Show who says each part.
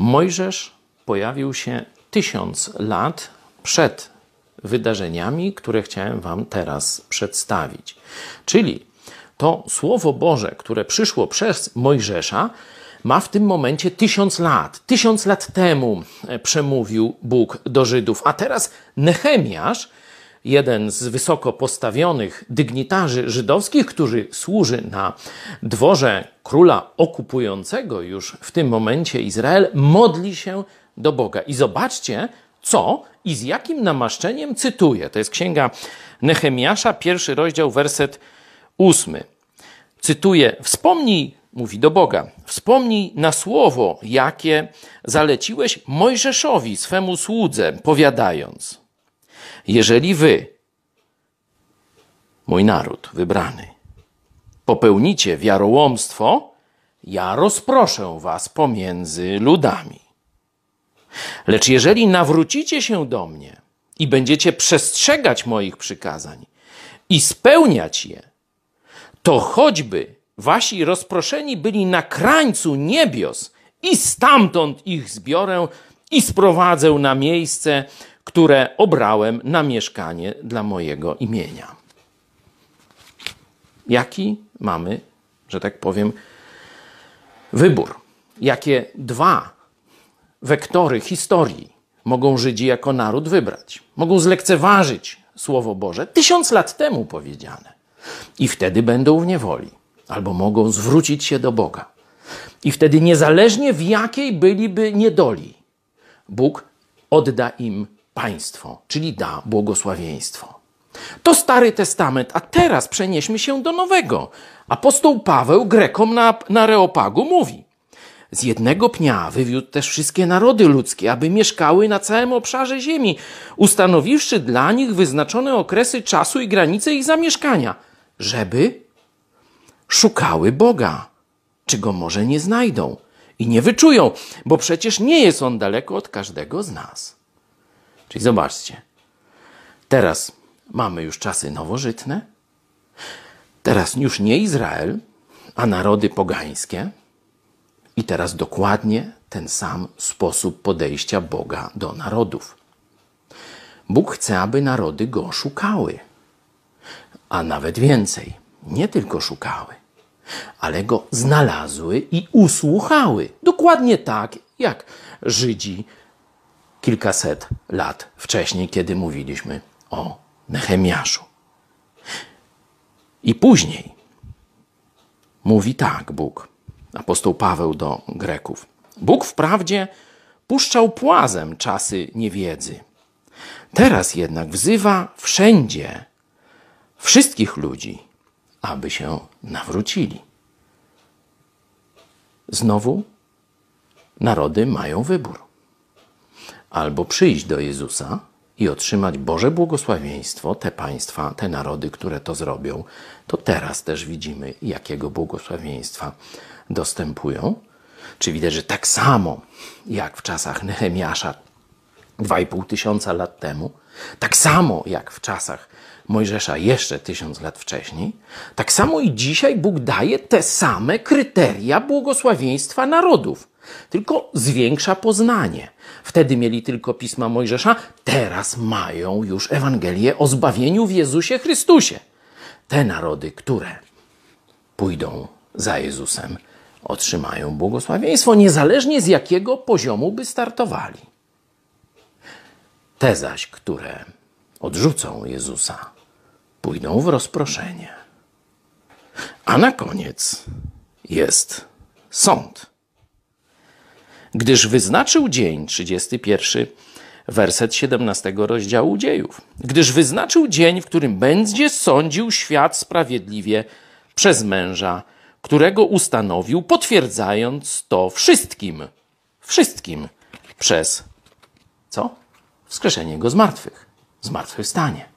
Speaker 1: Mojżesz pojawił się tysiąc lat przed wydarzeniami, które chciałem Wam teraz przedstawić. Czyli to Słowo Boże, które przyszło przez Mojżesza, ma w tym momencie tysiąc lat. Tysiąc lat temu e, przemówił Bóg do Żydów, a teraz Nehemiasz, jeden z wysoko postawionych dygnitarzy żydowskich, który służy na dworze króla okupującego już w tym momencie Izrael, modli się do Boga. I zobaczcie, co i z jakim namaszczeniem cytuje. To jest księga Nehemiasza, pierwszy rozdział, werset ósmy. Cytuję: Wspomnij, mówi do Boga, wspomnij na słowo, jakie zaleciłeś Mojżeszowi, swemu słudze, powiadając: Jeżeli wy, mój naród wybrany, popełnicie wiarołomstwo, ja rozproszę was pomiędzy ludami. Lecz jeżeli nawrócicie się do mnie i będziecie przestrzegać moich przykazań i spełniać je, to choćby wasi rozproszeni byli na krańcu niebios i stamtąd ich zbiorę i sprowadzę na miejsce, które obrałem na mieszkanie dla mojego imienia. Jaki mamy, że tak powiem, wybór? Jakie dwa wektory historii mogą Żydzi jako naród wybrać? Mogą zlekceważyć Słowo Boże, tysiąc lat temu powiedziane, i wtedy będą w niewoli, albo mogą zwrócić się do Boga. I wtedy, niezależnie w jakiej byliby niedoli, Bóg odda im państwo, czyli da błogosławieństwo. To Stary Testament, a teraz przenieśmy się do Nowego. Apostoł Paweł Grekom na, na Reopagu mówi: Z jednego pnia wywiódł też wszystkie narody ludzkie, aby mieszkały na całym obszarze ziemi, ustanowiwszy dla nich wyznaczone okresy czasu i granice ich zamieszkania, żeby szukały Boga, czy go może nie znajdą i nie wyczują, bo przecież nie jest on daleko od każdego z nas. Czyli zobaczcie, teraz mamy już czasy nowożytne, teraz już nie Izrael, a narody pogańskie, i teraz dokładnie ten sam sposób podejścia Boga do narodów. Bóg chce, aby narody go szukały, a nawet więcej, nie tylko szukały, ale go znalazły i usłuchały. Dokładnie tak, jak Żydzi kilkaset lat wcześniej, kiedy mówiliśmy o Nehemiaszu. I później mówi tak Bóg, apostoł Paweł do Greków. Bóg wprawdzie puszczał płazem czasy niewiedzy. Teraz jednak wzywa wszędzie wszystkich ludzi, aby się nawrócili. Znowu narody mają wybór. Albo przyjść do Jezusa i otrzymać Boże błogosławieństwo, te państwa, te narody, które to zrobią, to teraz też widzimy, jakiego błogosławieństwa dostępują. Czy widać, że tak samo jak w czasach Nehemiasza 2,5 tysiąca lat temu, tak samo jak w czasach Mojżesza jeszcze tysiąc lat wcześniej, tak samo i dzisiaj Bóg daje te same kryteria błogosławieństwa narodów, tylko zwiększa poznanie. Wtedy mieli tylko pisma Mojżesza, teraz mają już Ewangelię o zbawieniu w Jezusie Chrystusie. Te narody, które pójdą za Jezusem, otrzymają błogosławieństwo, niezależnie z jakiego poziomu by startowali. Te zaś, które odrzucą Jezusa, pójdą w rozproszenie. A na koniec jest sąd. Gdyż wyznaczył dzień, 31 werset 17 rozdziału dziejów. Gdyż wyznaczył dzień, w którym będzie sądził świat sprawiedliwie przez męża, którego ustanowił, potwierdzając to wszystkim, wszystkim przez co? Wskrzeszenie go z martwych, zmartwychwstanie.